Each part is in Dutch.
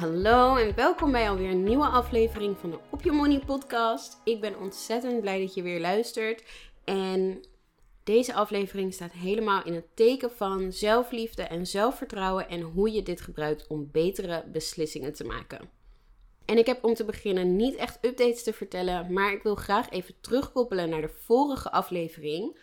Hallo en welkom bij alweer een nieuwe aflevering van de Op Je Money podcast. Ik ben ontzettend blij dat je weer luistert. En deze aflevering staat helemaal in het teken van zelfliefde en zelfvertrouwen en hoe je dit gebruikt om betere beslissingen te maken. En ik heb om te beginnen niet echt updates te vertellen, maar ik wil graag even terugkoppelen naar de vorige aflevering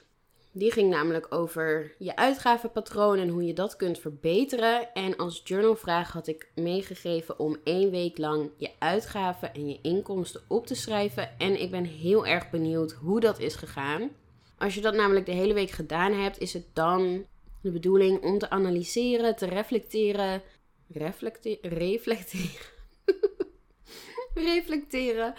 die ging namelijk over je uitgavenpatroon en hoe je dat kunt verbeteren. En als journalvraag had ik meegegeven om één week lang je uitgaven en je inkomsten op te schrijven. En ik ben heel erg benieuwd hoe dat is gegaan. Als je dat namelijk de hele week gedaan hebt, is het dan de bedoeling om te analyseren, te reflecteren. Reflecteren? Reflecteren. reflecteren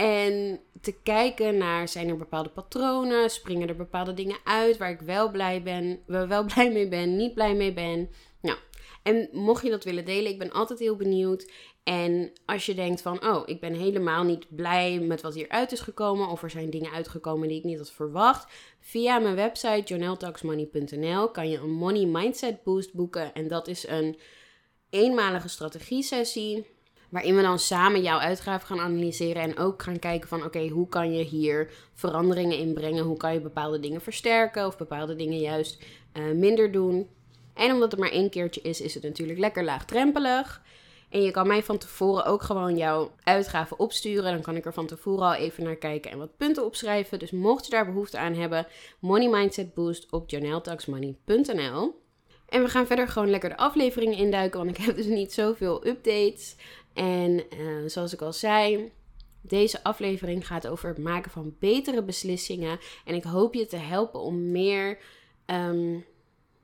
en te kijken naar, zijn er bepaalde patronen? Springen er bepaalde dingen uit waar ik wel blij ben, wel blij mee ben, niet blij mee ben? Nou, en mocht je dat willen delen, ik ben altijd heel benieuwd. En als je denkt van, oh, ik ben helemaal niet blij met wat hieruit is gekomen, of er zijn dingen uitgekomen die ik niet had verwacht, via mijn website journaltalksmoney.nl kan je een Money Mindset Boost boeken. En dat is een eenmalige strategie sessie Waarin we dan samen jouw uitgaven gaan analyseren en ook gaan kijken van oké, hoe kan je hier veranderingen inbrengen? Hoe kan je bepaalde dingen versterken of bepaalde dingen juist uh, minder doen? En omdat het maar één keertje is, is het natuurlijk lekker laagdrempelig. En je kan mij van tevoren ook gewoon jouw uitgaven opsturen. Dan kan ik er van tevoren al even naar kijken en wat punten opschrijven. Dus mocht je daar behoefte aan hebben, Money Mindset Boost op janeltaxmoney.nl. En we gaan verder gewoon lekker de afleveringen induiken, want ik heb dus niet zoveel updates. En uh, zoals ik al zei, deze aflevering gaat over het maken van betere beslissingen. En ik hoop je te helpen om meer um,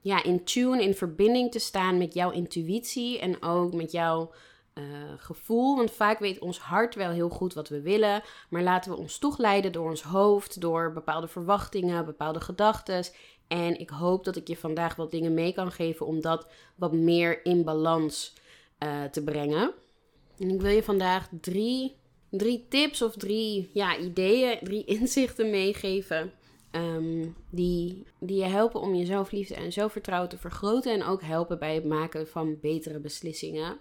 ja, in tune, in verbinding te staan met jouw intuïtie en ook met jouw uh, gevoel. Want vaak weet ons hart wel heel goed wat we willen, maar laten we ons toch leiden door ons hoofd, door bepaalde verwachtingen, bepaalde gedachten. En ik hoop dat ik je vandaag wat dingen mee kan geven om dat wat meer in balans uh, te brengen. En ik wil je vandaag drie, drie tips of drie ja, ideeën, drie inzichten meegeven. Um, die, die je helpen om je zelfliefde en zelfvertrouwen te vergroten. En ook helpen bij het maken van betere beslissingen.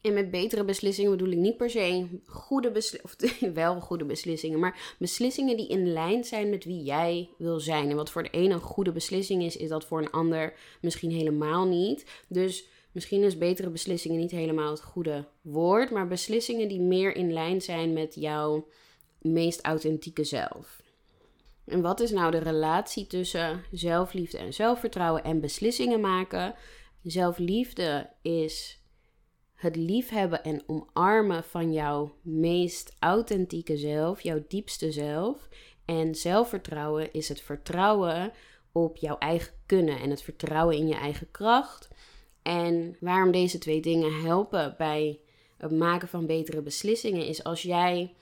En met betere beslissingen bedoel ik niet per se goede beslissingen, wel goede beslissingen, maar beslissingen die in lijn zijn met wie jij wil zijn. En wat voor de ene een goede beslissing is, is dat voor een ander misschien helemaal niet. Dus Misschien is betere beslissingen niet helemaal het goede woord, maar beslissingen die meer in lijn zijn met jouw meest authentieke zelf. En wat is nou de relatie tussen zelfliefde en zelfvertrouwen en beslissingen maken? Zelfliefde is het liefhebben en omarmen van jouw meest authentieke zelf, jouw diepste zelf. En zelfvertrouwen is het vertrouwen op jouw eigen kunnen en het vertrouwen in je eigen kracht en waarom deze twee dingen helpen bij het maken van betere beslissingen is als jij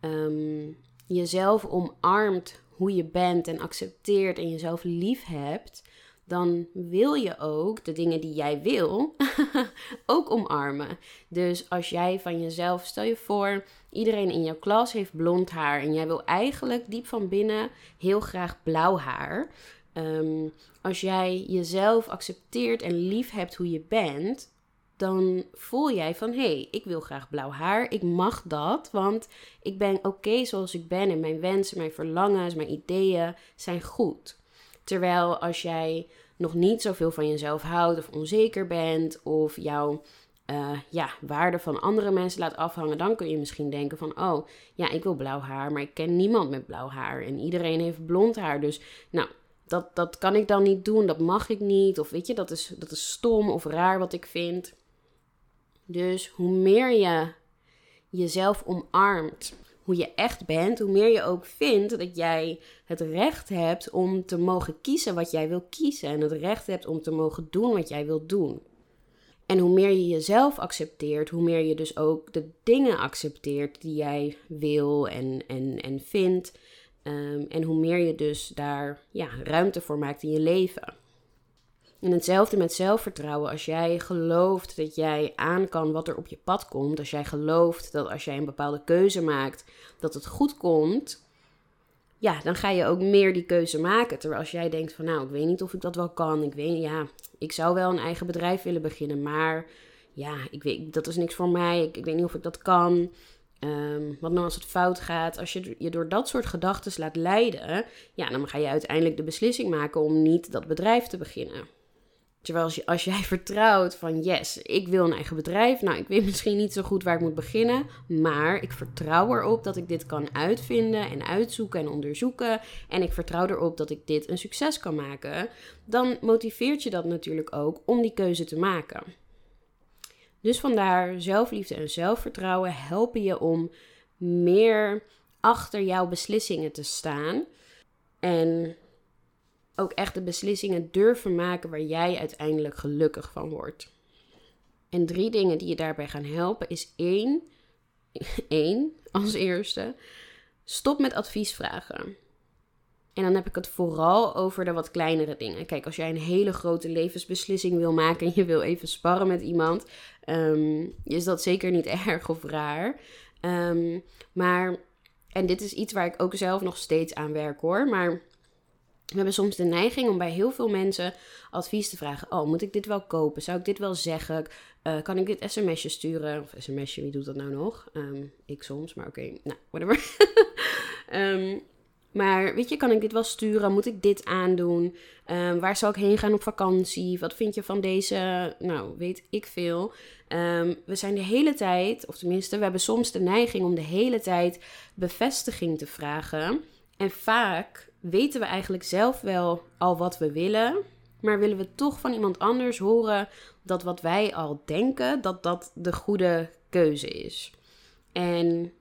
ehm, jezelf omarmt hoe je bent en accepteert en jezelf lief hebt, dan wil je ook de dingen die jij wil ook omarmen. Dus als jij van jezelf, stel je voor, iedereen in jouw klas heeft blond haar en jij wil eigenlijk diep van binnen heel graag blauw haar. Um, als jij jezelf accepteert en lief hebt hoe je bent, dan voel jij van hé, hey, ik wil graag blauw haar. Ik mag dat, want ik ben oké zoals ik ben en mijn wensen, mijn verlangens, mijn ideeën zijn goed. Terwijl als jij nog niet zoveel van jezelf houdt of onzeker bent of jouw uh, ja, waarde van andere mensen laat afhangen, dan kun je misschien denken van oh ja, ik wil blauw haar, maar ik ken niemand met blauw haar en iedereen heeft blond haar. Dus nou, dat, dat kan ik dan niet doen, dat mag ik niet. Of weet je, dat is, dat is stom of raar wat ik vind. Dus hoe meer je jezelf omarmt, hoe je echt bent, hoe meer je ook vindt dat jij het recht hebt om te mogen kiezen wat jij wil kiezen. En het recht hebt om te mogen doen wat jij wilt doen. En hoe meer je jezelf accepteert, hoe meer je dus ook de dingen accepteert die jij wil en, en, en vindt. Ehm, en hoe meer je dus daar ja, ruimte voor maakt in je leven. En hetzelfde met zelfvertrouwen. Als jij gelooft dat jij aan kan wat er op je pad komt. Als jij gelooft dat als jij een bepaalde keuze maakt, dat het goed komt. Ja, dan ga je ook meer die keuze maken. Terwijl als jij denkt van nou, ik weet niet of ik dat wel kan. Ik weet ja, ik zou wel een eigen bedrijf willen beginnen. Maar ja, ik weet, dat is niks voor mij. Ik, ik weet niet of ik dat kan. Um, wat nou als het fout gaat? Als je je door dat soort gedachten laat leiden, ja, dan ga je uiteindelijk de beslissing maken om niet dat bedrijf te beginnen. Terwijl als, je, als jij vertrouwt van yes, ik wil een eigen bedrijf. Nou, ik weet misschien niet zo goed waar ik moet beginnen. Maar ik vertrouw erop dat ik dit kan uitvinden en uitzoeken en onderzoeken. En ik vertrouw erop dat ik dit een succes kan maken. Dan motiveert je dat natuurlijk ook om die keuze te maken. Dus vandaar zelfliefde en zelfvertrouwen helpen je om meer achter jouw beslissingen te staan. En ook echt de beslissingen durven maken waar jij uiteindelijk gelukkig van wordt. En drie dingen die je daarbij gaan helpen is één, één als eerste, stop met adviesvragen. En dan heb ik het vooral over de wat kleinere dingen. Kijk, als jij een hele grote levensbeslissing wil maken en je wil even sparren met iemand, um, is dat zeker niet erg of raar. Um, maar, en dit is iets waar ik ook zelf nog steeds aan werk hoor, maar we hebben soms de neiging om bij heel veel mensen advies te vragen. Oh, moet ik dit wel kopen? Zou ik dit wel zeggen? Uh, kan ik dit sms'je sturen? Of sms'je, wie doet dat nou nog? Um, ik soms, maar oké, nou, whatever. Maar weet je, kan ik dit wel sturen? Moet ik dit aandoen? Waar zal ik heen gaan op vakantie? Wat vind je van deze? Nou, weet ik veel. Um, we zijn de hele tijd, of tenminste, we hebben soms de neiging om de hele tijd bevestiging te vragen. En vaak weten we eigenlijk zelf wel al wat we willen. Maar willen we toch van iemand anders horen dat wat wij al denken, dat dat de goede keuze is. En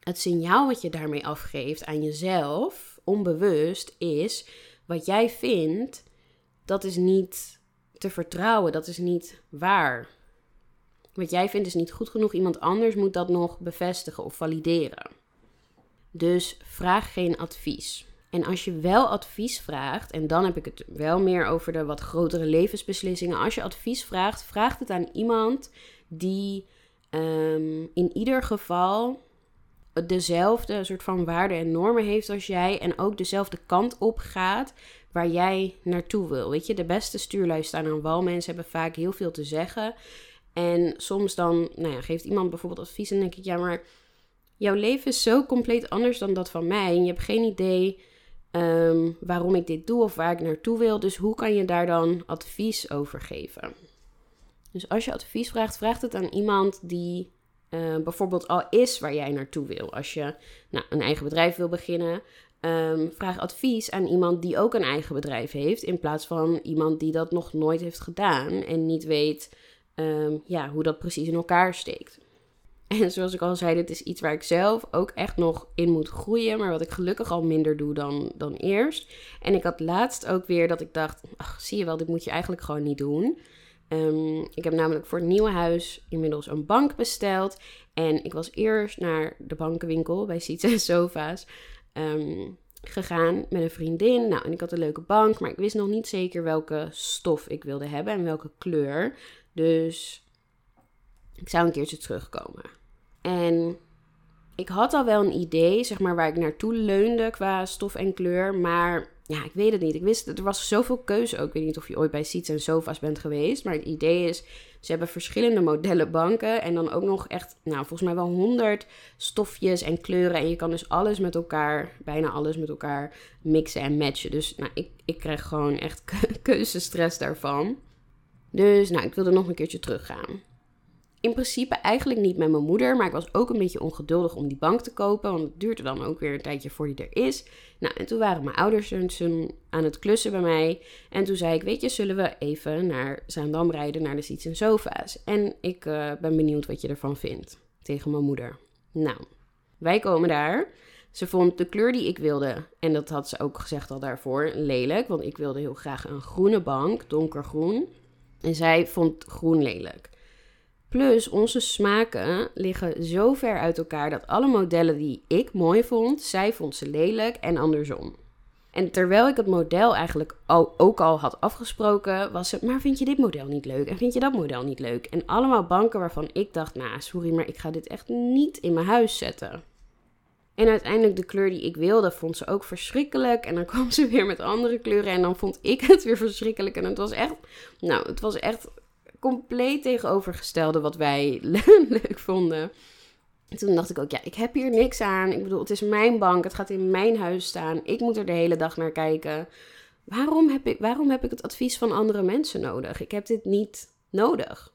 het signaal wat je daarmee afgeeft aan jezelf, onbewust, is wat jij vindt, dat is niet te vertrouwen, dat is niet waar. Wat jij vindt is niet goed genoeg, iemand anders moet dat nog bevestigen of valideren. Dus vraag geen advies. En als je wel advies vraagt, en dan heb ik het wel meer over de wat grotere levensbeslissingen. Als je advies vraagt, vraag het aan iemand die ehm, in ieder geval dezelfde soort van waarden en normen heeft als jij en ook dezelfde kant op gaat waar jij naartoe wil. Weet je, de beste stuurlui staan aan wal. Mensen hebben vaak heel veel te zeggen. En soms dan, nou ja, geeft iemand bijvoorbeeld advies en denk ik, ja, maar jouw leven is zo compleet anders dan dat van mij. En je hebt geen idee um, waarom ik dit doe of waar ik naartoe wil. Dus hoe kan je daar dan advies over geven? Dus als je advies vraagt, vraag het aan iemand die uh, bijvoorbeeld al is waar jij naartoe wil. Als je nou, een eigen bedrijf wil beginnen, um, vraag advies aan iemand die ook een eigen bedrijf heeft, in plaats van iemand die dat nog nooit heeft gedaan en niet weet um, ja, hoe dat precies in elkaar steekt. En zoals ik al zei, dit is iets waar ik zelf ook echt nog in moet groeien. Maar wat ik gelukkig al minder doe dan, dan eerst. En ik had laatst ook weer dat ik dacht: ach, zie je wel, dit moet je eigenlijk gewoon niet doen. Um, ik heb namelijk voor het nieuwe huis inmiddels een bank besteld. En ik was eerst naar de bankenwinkel bij Seats en Sofa's um, gegaan met een vriendin. Nou, en ik had een leuke bank, maar ik wist nog niet zeker welke stof ik wilde hebben en welke kleur. Dus ik zou een keertje terugkomen. En ik had al wel een idee, zeg maar, waar ik naartoe leunde qua stof en kleur. Maar ja, ik weet het niet. Ik wist, er was zoveel keuze ook. Ik weet niet of je ooit bij Seats en Sofa's bent geweest. Maar het idee is, ze hebben verschillende modellen banken. En dan ook nog echt, nou, volgens mij wel honderd stofjes en kleuren. En je kan dus alles met elkaar, bijna alles met elkaar mixen en matchen. Dus nou, ik, ik krijg gewoon echt keuzestress daarvan. Dus nou, ik wilde nog een keertje teruggaan. in principe eigenlijk niet met mijn moeder, maar ik was ook een beetje ongeduldig om die bank te kopen, want het duurde dan ook weer een tijdje voor die er is. Nou, en toen waren mijn ouders aan het klussen bij mij. En toen zei ik, weet je, zullen we even naar Zaandam rijden, naar de Seats en Sofa's. En ik uh, ben benieuwd wat je ervan vindt, tegen mijn moeder. Nou, wij komen daar. Ze vond de kleur die ik wilde, en dat had ze ook gezegd al daarvoor, lelijk. Want ik wilde heel graag een groene bank, donkergroen. En zij vond groen lelijk. Plus, onze smaken liggen zo ver uit elkaar dat alle modellen die ik mooi vond, zij vond ze lelijk en andersom. En terwijl ik het model eigenlijk ook al had afgesproken, was het, maar vind je dit model niet leuk? En vind je dat model niet leuk? En allemaal banken waarvan ik dacht, nou sorry, maar ik ga dit echt niet in mijn huis zetten. En uiteindelijk de kleur die ik wilde, vond ze ook verschrikkelijk. En dan kwam ze weer met andere kleuren en dan vond ik het weer verschrikkelijk. En het was echt, nou, het was echt compleet tegenovergestelde wat wij leuk vonden. toen dacht ik ook, ja, ik heb hier niks aan. Ik bedoel, het is mijn bank, het gaat in mijn huis staan. Ik moet er de hele dag naar kijken. Waarom heb ik, waarom heb ik het advies van andere mensen nodig? Ik heb dit niet nodig.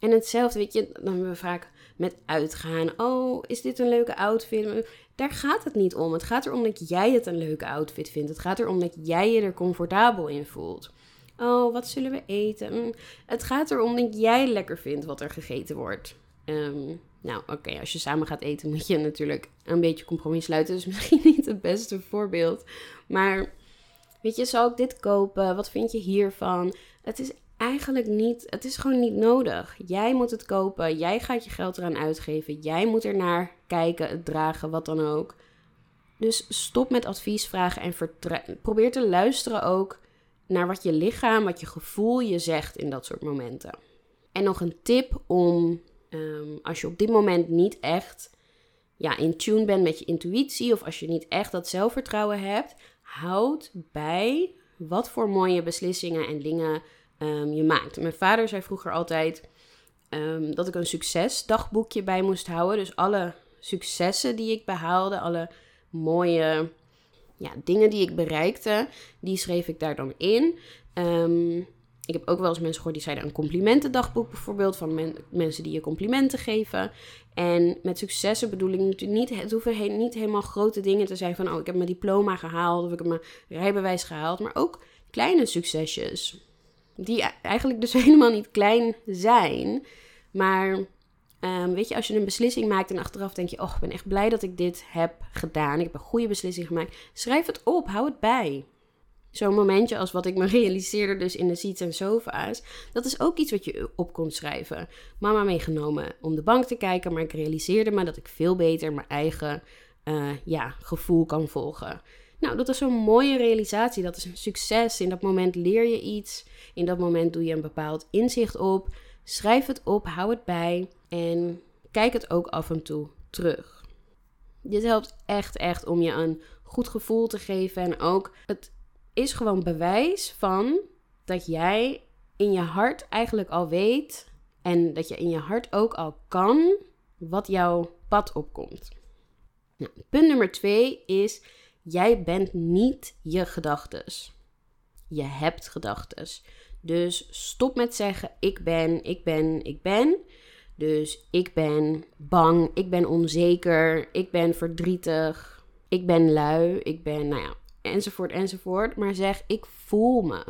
En hetzelfde, weet je, dan hebben we vaak met uitgaan. Oh, is dit een leuke outfit? Daar gaat het niet om. Het gaat erom dat jij het een leuke outfit vindt. Het gaat erom dat jij je er comfortabel in voelt. Oh, wat zullen we eten? Mm, het gaat erom dat jij lekker vindt wat er gegeten wordt. Ehm, nou, oké, als je samen gaat eten moet je natuurlijk een beetje compromis sluiten. Dus misschien niet het beste voorbeeld. Maar weet je, zal ik dit kopen? Wat vind je hiervan? Het is eigenlijk niet, het is gewoon niet nodig. Jij moet het kopen, jij gaat je geld eraan uitgeven, jij moet er naar kijken, het dragen, wat dan ook. Dus stop met advies vragen en probeer te luisteren ook naar wat je lichaam, wat je gevoel je zegt in dat soort momenten. En nog een tip om, ehm, als je op dit moment niet echt ja, in tune bent met je intuïtie of als je niet echt dat zelfvertrouwen hebt, houd bij wat voor mooie beslissingen en dingen um, je maakt. Mijn vader zei vroeger altijd um, dat ik een succesdagboekje bij moest houden. Dus alle successen die ik behaalde, alle mooie ja, dingen die ik bereikte, die schreef ik daar dan in. Um, ik heb ook wel eens mensen gehoord die zeiden een complimentendagboek bijvoorbeeld, van mensen die je complimenten geven. En met successen bedoel ik natuurlijk niet, het hoeven niet helemaal grote dingen te zijn van, oh ik heb mijn diploma gehaald of ik heb mijn rijbewijs gehaald, maar ook kleine succesjes die eigenlijk dus helemaal niet klein zijn. Maar um, weet je, als je een beslissing maakt en achteraf denk je: Oh, ik ben echt blij dat ik dit heb gedaan. Ik heb een goede beslissing gemaakt. Schrijf het op, hou het bij. Zo'n momentje als wat ik me realiseerde dus in de seats en sofa's. Dat is ook iets wat je op kon schrijven. Mama meegenomen om de bank te kijken, maar ik realiseerde me dat ik veel beter mijn eigen uh, ja, gevoel kan volgen. Nou, dat is zo'n mooie realisatie. Dat is een succes. In dat moment leer je iets. In dat moment doe je een bepaald inzicht op. Schrijf het op, hou het bij en kijk het ook af en toe terug. Dit helpt echt, echt om je een goed gevoel te geven. En ook, het is gewoon bewijs van dat jij in je hart eigenlijk al weet. En dat je in je hart ook al kan wat jouw pad opkomt. Nou, punt nummer twee is Jij bent niet je gedachtes. Je hebt gedachtes. Dus stop met zeggen ik ben, ik ben, ik ben. Dus ik ben bang, ik ben onzeker, ik ben verdrietig, ik ben lui, ik ben, nou ja, enzovoort, enzovoort. Maar zeg ik voel me.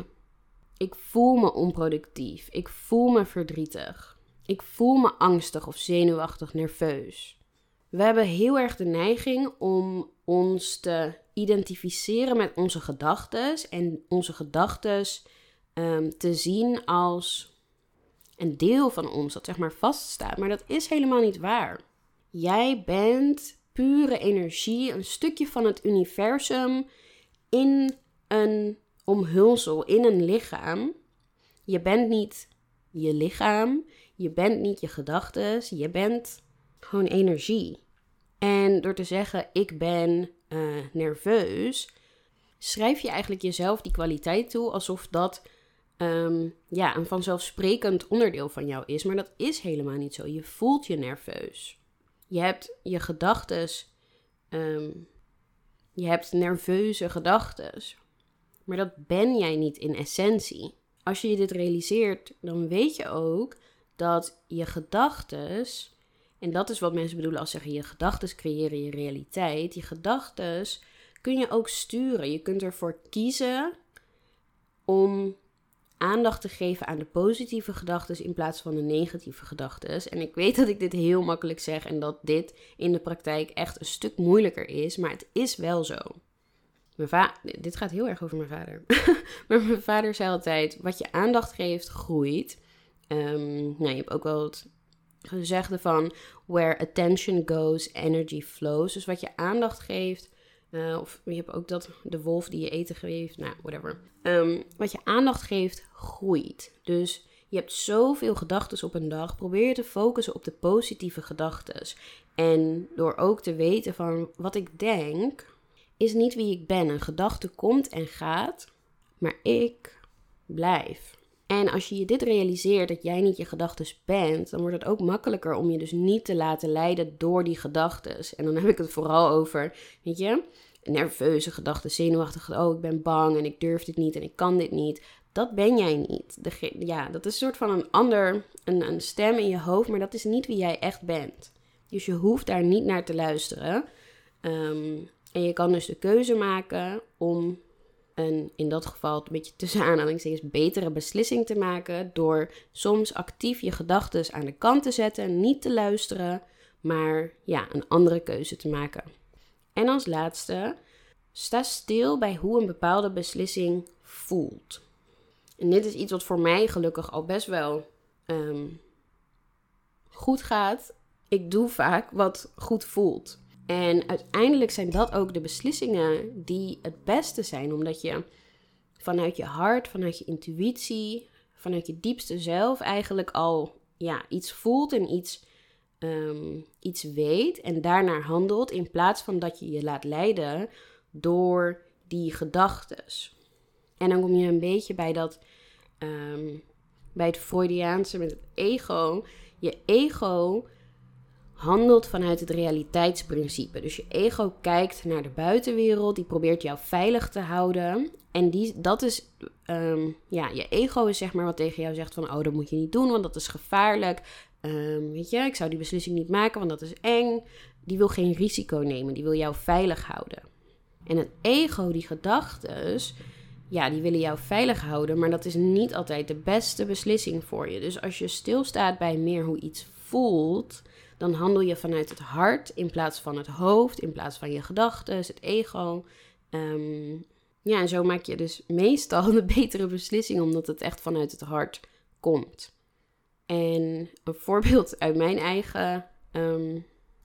Ik voel me onproductief. Ik voel me verdrietig. Ik voel me angstig of zenuwachtig, nerveus. We hebben heel erg de neiging om ons te identificeren met onze gedachten en onze gedachten um, te zien als een deel van ons dat zeg maar vaststaat. Maar dat is helemaal niet waar. Jij bent pure energie, een stukje van het universum in een omhulsel, in een lichaam. Je bent niet je lichaam, je bent niet je gedachten, je bent gewoon energie. En door te zeggen ik ben uh, nerveus, schrijf je eigenlijk jezelf die kwaliteit toe alsof dat ehm, ja, een vanzelfsprekend onderdeel van jou is. Maar dat is helemaal niet zo. Je voelt je nerveus. Je hebt je gedachten. Ehm, je hebt nerveuze gedachten. Maar dat ben jij niet in essentie. Als je je dit realiseert, dan weet je ook dat je gedachten, en dat is wat mensen bedoelen als zeggen je gedachten creëren je realiteit. Je gedachten kun je ook sturen. Je kunt ervoor kiezen om aandacht te geven aan de positieve gedachten in plaats van de negatieve gedachten. En ik weet dat ik dit heel makkelijk zeg en dat dit in de praktijk echt een stuk moeilijker is, maar het is wel zo. Mijn dit gaat heel erg over mijn vader. maar mijn vader zei altijd: wat je aandacht geeft, groeit. Um, nou, je hebt ook wel gezegde van where attention goes, energy flows. Dus wat je aandacht geeft, uh, of je hebt ook dat de wolf die je eten geeft, nou, whatever. Um, wat je aandacht geeft, groeit. Dus je hebt zoveel gedachten op een dag. Probeer je te focussen op de positieve gedachten. En door ook te weten van wat ik denk, is niet wie ik ben. Een gedachte komt en gaat, maar ik blijf. En als je je dit realiseert, dat jij niet je gedachten bent, dan wordt het ook makkelijker om je dus niet te laten leiden door die gedachten. En dan heb ik het vooral over, weet je, nerveuze gedachten, zenuwachtige, oh ik ben bang en ik durf dit niet en ik kan dit niet. Dat ben jij niet. De, ja, dat is een soort van een ander, een, een stem in je hoofd, maar dat is niet wie jij echt bent. Dus je hoeft daar niet naar te luisteren. Ehm, en je kan dus de keuze maken om een, in dat geval een beetje tussen aanhalingstekens, betere beslissing te maken. Door soms actief je gedachten aan de kant te zetten, niet te luisteren, maar ja, een andere keuze te maken. En als laatste, sta stil bij hoe een bepaalde beslissing voelt. En dit is iets wat voor mij gelukkig al best wel ehm, goed gaat. Ik doe vaak wat goed voelt. En uiteindelijk zijn dat ook de beslissingen die het beste zijn, omdat je vanuit je hart, vanuit je intuïtie, vanuit je diepste zelf eigenlijk al ja, iets voelt en iets, ehm, iets weet en daarnaar handelt, in plaats van dat je je laat leiden door die gedachtes. En dan kom je een beetje bij dat, um, bij het Freudiaanse met het ego. Je ego handelt vanuit het realiteitsprincipe. Dus je ego kijkt naar de buitenwereld, die probeert jou veilig te houden. En die, dat is, ehm, ja, je ego is zeg maar wat tegen jou zegt van, oh, dat moet je niet doen, want dat is gevaarlijk. Um, weet je, ik zou die beslissing niet maken, want dat is eng. Die wil geen risico nemen, die wil jou veilig houden. En het ego, die gedachten, ja, die willen jou veilig houden, maar dat is niet altijd de beste beslissing voor je. Dus als je stilstaat bij meer hoe iets voelt, dan handel je vanuit het hart in plaats van het hoofd, in plaats van je gedachten, het ego. Ehm, ja, en zo maak je dus meestal de betere beslissing, omdat het echt vanuit het hart komt. En een voorbeeld uit mijn eigen ehm,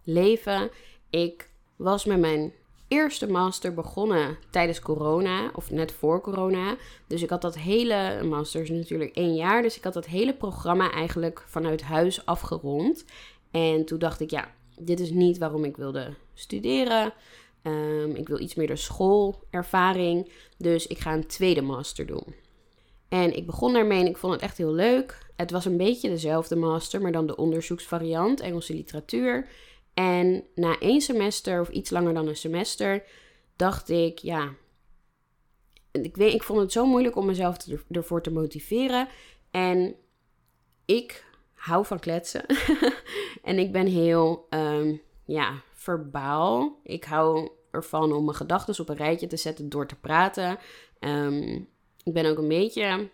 leven. Ik was met mijn eerste master begonnen tijdens corona, of net voor corona. Dus ik had dat hele, master is natuurlijk één jaar, dus ik had dat hele programma eigenlijk vanuit huis afgerond. En toen dacht ik, ja, dit is niet waarom ik wilde studeren. Um, ik wil iets meer de schoolervaring. Dus ik ga een tweede master doen. En ik begon daarmee en ik vond het echt heel leuk. Het was een beetje dezelfde master, maar dan de onderzoeksvariant, Engelse literatuur. En na één semester, of iets langer dan een semester, dacht ik, ja, ik, weet, ik vond het zo moeilijk om mezelf ervoor te motiveren. En ik hou van kletsen. en ik ben heel, um, ja, verbaal. Ik hou ervan om mijn gedachten op een rijtje te zetten door te praten. Um, ik ben ook een beetje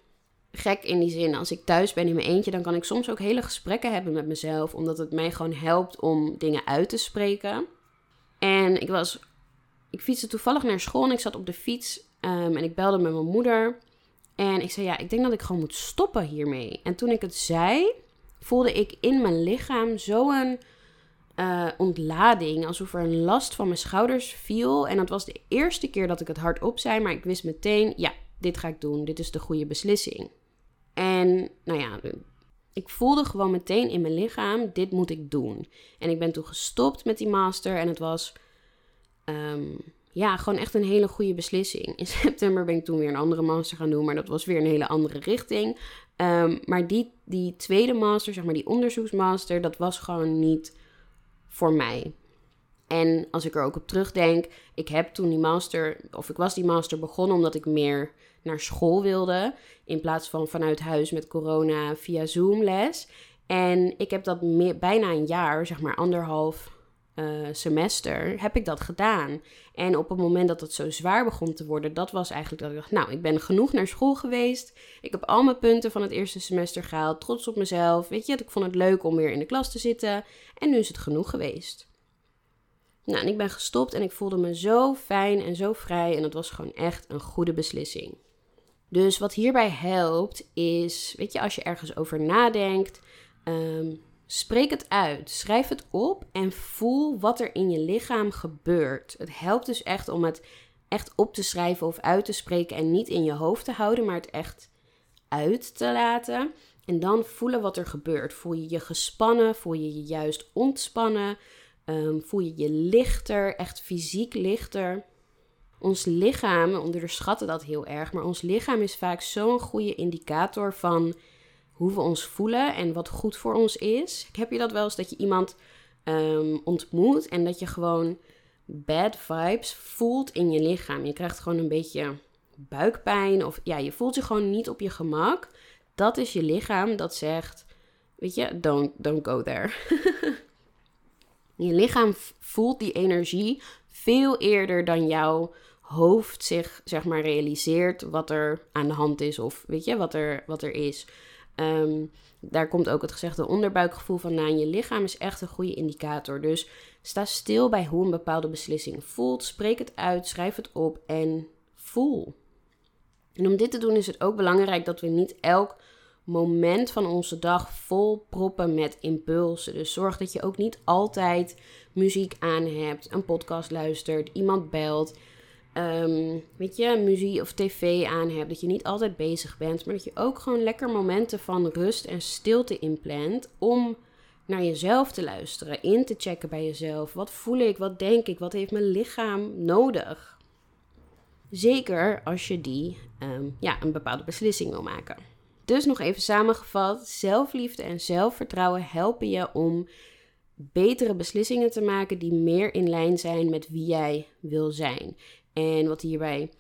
gek in die zin. Als ik thuis ben in mijn eentje, dan kan ik soms ook hele gesprekken hebben met mezelf. Omdat het mij gewoon helpt om dingen uit te spreken. En ik was. Ik fietste toevallig naar school en ik zat op de fiets. Um, en ik belde met mijn moeder. En ik zei: Ja, ik denk dat ik gewoon moet stoppen hiermee. En toen ik het zei, voelde ik in mijn lichaam zo'n uh, ontlading. Alsof er een last van mijn schouders viel. En dat was de eerste keer dat ik het hardop zei. Maar ik wist meteen, ja, dit ga ik doen. Dit is de goede beslissing. En nou ja, ik voelde gewoon meteen in mijn lichaam, dit moet ik doen. En ik ben toen gestopt met die master. En het was um, ja, gewoon echt een hele goede beslissing. In september ben ik toen weer een andere master gaan doen, maar dat was weer een hele andere richting. Um, maar die, die tweede master, zeg maar die onderzoeksmaster, dat was gewoon niet voor mij. En als ik er ook op terugdenk, ik heb toen die master, of ik was die master begonnen omdat ik meer naar school wilde, in plaats van vanuit huis met corona via Zoom les. En ik heb dat meer, bijna een jaar, zeg maar anderhalf uh, semester, heb ik dat gedaan. En op het moment dat het zo zwaar begon te worden, dat was eigenlijk dat ik dacht, nou, ik ben genoeg naar school geweest. Ik heb al mijn punten van het eerste semester gehaald, trots op mezelf. Weet je, ik vond het leuk om weer in de klas te zitten. En nu is het genoeg geweest. Nou, en ik ben gestopt en ik voelde me zo fijn en zo vrij. En het was gewoon echt een goede beslissing. Dus wat hierbij helpt is, weet je, als je ergens over nadenkt, um, spreek het uit. Schrijf het op en voel wat er in je lichaam gebeurt. Het helpt dus echt om het echt op te schrijven of uit te spreken en niet in je hoofd te houden, maar het echt uit te laten. En dan voelen wat er gebeurt. Voel je je gespannen? Voel je je juist ontspannen? Um, voel je je lichter, echt fysiek lichter? Ons lichaam, onderschatten dat heel erg, maar ons lichaam is vaak zo'n goede indicator van hoe we ons voelen en wat goed voor ons is. Heb je dat wel eens dat je iemand um, ontmoet en dat je gewoon bad vibes voelt in je lichaam? Je krijgt gewoon een beetje buikpijn of ja, je voelt je gewoon niet op je gemak. Dat is je lichaam dat zegt, weet je, don't, don't go there. je lichaam voelt die energie veel eerder dan jouw hoofd zich, zeg maar, realiseert wat er aan de hand is of weet je, wat er, wat er is. Um, daar komt ook het gezegde onderbuikgevoel vandaan. Je lichaam is echt een goede indicator. Dus sta stil bij hoe een bepaalde beslissing voelt. Spreek het uit, schrijf het op en voel. En om dit te doen is het ook belangrijk dat we niet elk moment van onze dag vol proppen met impulsen. Dus zorg dat je ook niet altijd muziek aan hebt, een podcast luistert, iemand belt um, weet je, muziek of tv aan hebt. Dat je niet altijd bezig bent. Maar dat je ook gewoon lekker momenten van rust en stilte inplant. Om naar jezelf te luisteren. In te checken bij jezelf. Wat voel ik? Wat denk ik? Wat heeft mijn lichaam nodig? Zeker als je die um, ja, een bepaalde beslissing wil maken. Dus nog even samengevat: zelfliefde en zelfvertrouwen helpen je om betere beslissingen te maken die meer in lijn zijn met wie jij wil zijn. En wat hierbij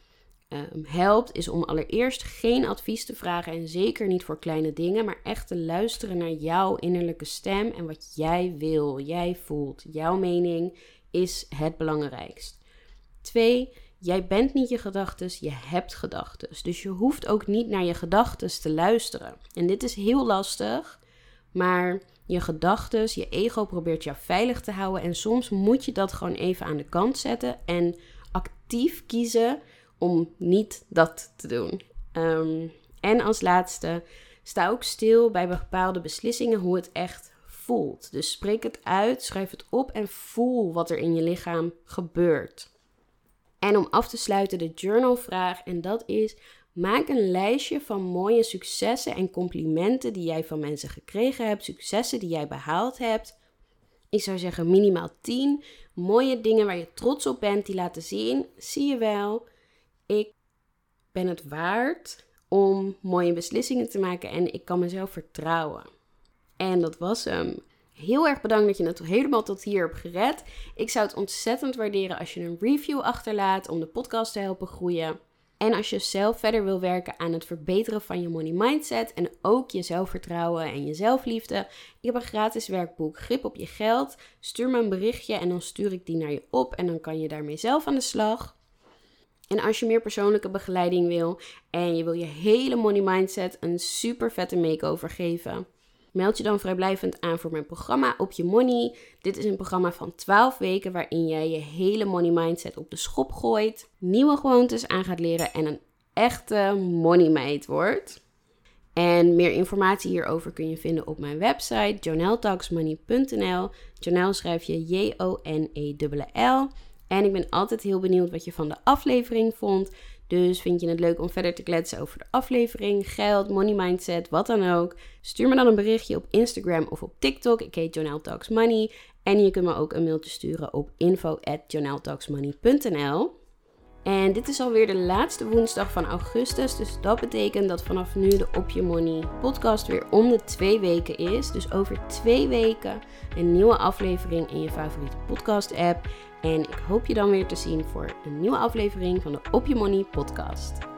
ehm, helpt, is om allereerst geen advies te vragen en zeker niet voor kleine dingen, maar echt te luisteren naar jouw innerlijke stem en wat jij wil, jij voelt. Jouw mening is het belangrijkst. Twee, jij bent niet je gedachten, je hebt gedachten. Dus je hoeft ook niet naar je gedachten te luisteren. En dit is heel lastig, maar je gedachten, je ego probeert jou veilig te houden en soms moet je dat gewoon even aan de kant zetten en kiezen om niet dat te doen. Ehm, en als laatste, sta ook stil bij bepaalde beslissingen hoe het echt voelt. Dus spreek het uit, schrijf het op en voel wat er in je lichaam gebeurt. En om af te sluiten de journalvraag en dat is: maak een lijstje van mooie successen en complimenten die jij van mensen gekregen hebt, successen die jij behaald hebt. Ik zou zeggen minimaal 10 mooie dingen waar je trots op bent, die laten zien, zie je wel, ik ben het waard om mooie beslissingen te maken en ik kan mezelf vertrouwen. En dat was hem. Heel erg bedankt dat je het helemaal tot hier hebt gered. Ik zou het ontzettend waarderen als je een review achterlaat om de podcast te helpen groeien. En als je zelf verder wil werken aan het verbeteren van je money mindset en ook je zelfvertrouwen en je zelfliefde, ik heb een gratis werkboek Grip op je geld. Stuur me een berichtje en dan stuur ik die naar je op en dan kan je daarmee zelf aan de slag. En als je meer persoonlijke begeleiding wil en je wil je hele money mindset een super vette makeover geven, Meld je dan vrijblijvend aan voor mijn programma Op Je Money. Dit is een programma van 12 weken waarin jij je hele money mindset op de schop gooit, nieuwe gewoontes aan gaat leren en een echte money meid wordt. En meer informatie hierover kun je vinden op mijn website joneltalksmoney.nl. Jonel schrijf je J-O-N-E-L-L. En ik ben altijd heel benieuwd wat je van de aflevering vond. Dus vind je het leuk om verder te kletsen over de aflevering, geld, money mindset, wat dan ook? Stuur me dan een berichtje op Instagram of op TikTok. Ik heet Jonelle Talks Money. En je kunt me ook een mailtje sturen op info@joneltalksmoney.nl. En dit is alweer de laatste woensdag van augustus. Dus dat betekent dat vanaf nu de Op Je Money podcast weer om de twee weken is. Dus over twee weken een nieuwe aflevering in je favoriete podcast app. En ik hoop je dan weer te zien voor een nieuwe aflevering van de Op Je Money podcast.